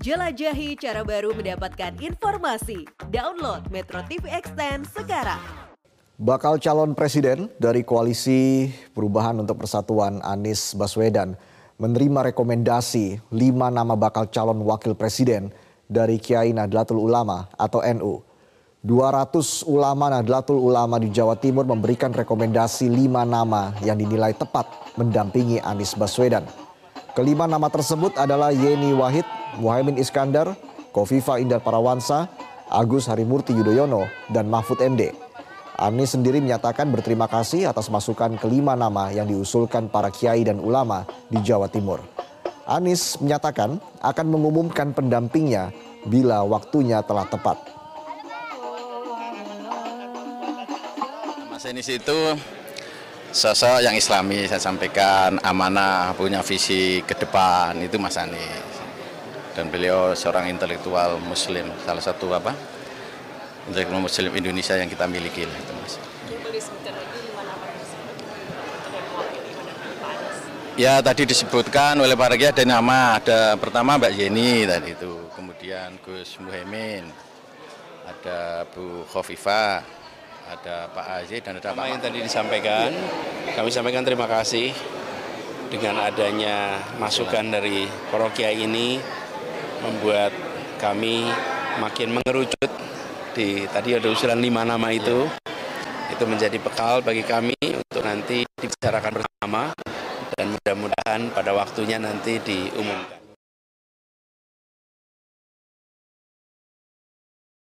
Jelajahi cara baru mendapatkan informasi. Download Metro TV Extend sekarang. Bakal calon presiden dari Koalisi Perubahan untuk Persatuan Anies Baswedan menerima rekomendasi lima nama bakal calon wakil presiden dari Kiai Nahdlatul Ulama atau NU. 200 ulama Nahdlatul Ulama di Jawa Timur memberikan rekomendasi lima nama yang dinilai tepat mendampingi Anies Baswedan. Kelima nama tersebut adalah Yeni Wahid, Muhaimin Iskandar, Kofifa Indar Parawansa, Agus Harimurti Yudhoyono, dan Mahfud MD. Anies sendiri menyatakan berterima kasih atas masukan kelima nama yang diusulkan para kiai dan ulama di Jawa Timur. Anies menyatakan akan mengumumkan pendampingnya bila waktunya telah tepat. Mas Enis itu sosok yang islami saya sampaikan amanah punya visi ke depan itu Mas Anies. Dan beliau seorang intelektual muslim salah satu apa? Intelektual muslim Indonesia yang kita miliki lah itu Mas. Ya tadi disebutkan oleh Pak Regi ada nama ada pertama Mbak Yeni tadi itu kemudian Gus Muhaimin ada Bu Khofifah ada Pak Aziz dan ada Pak yang tadi disampaikan, kami sampaikan terima kasih dengan adanya masukan dari para kiai ini membuat kami makin mengerucut di tadi ada usulan lima nama itu. Itu menjadi bekal bagi kami untuk nanti dibicarakan bersama dan mudah-mudahan pada waktunya nanti diumumkan.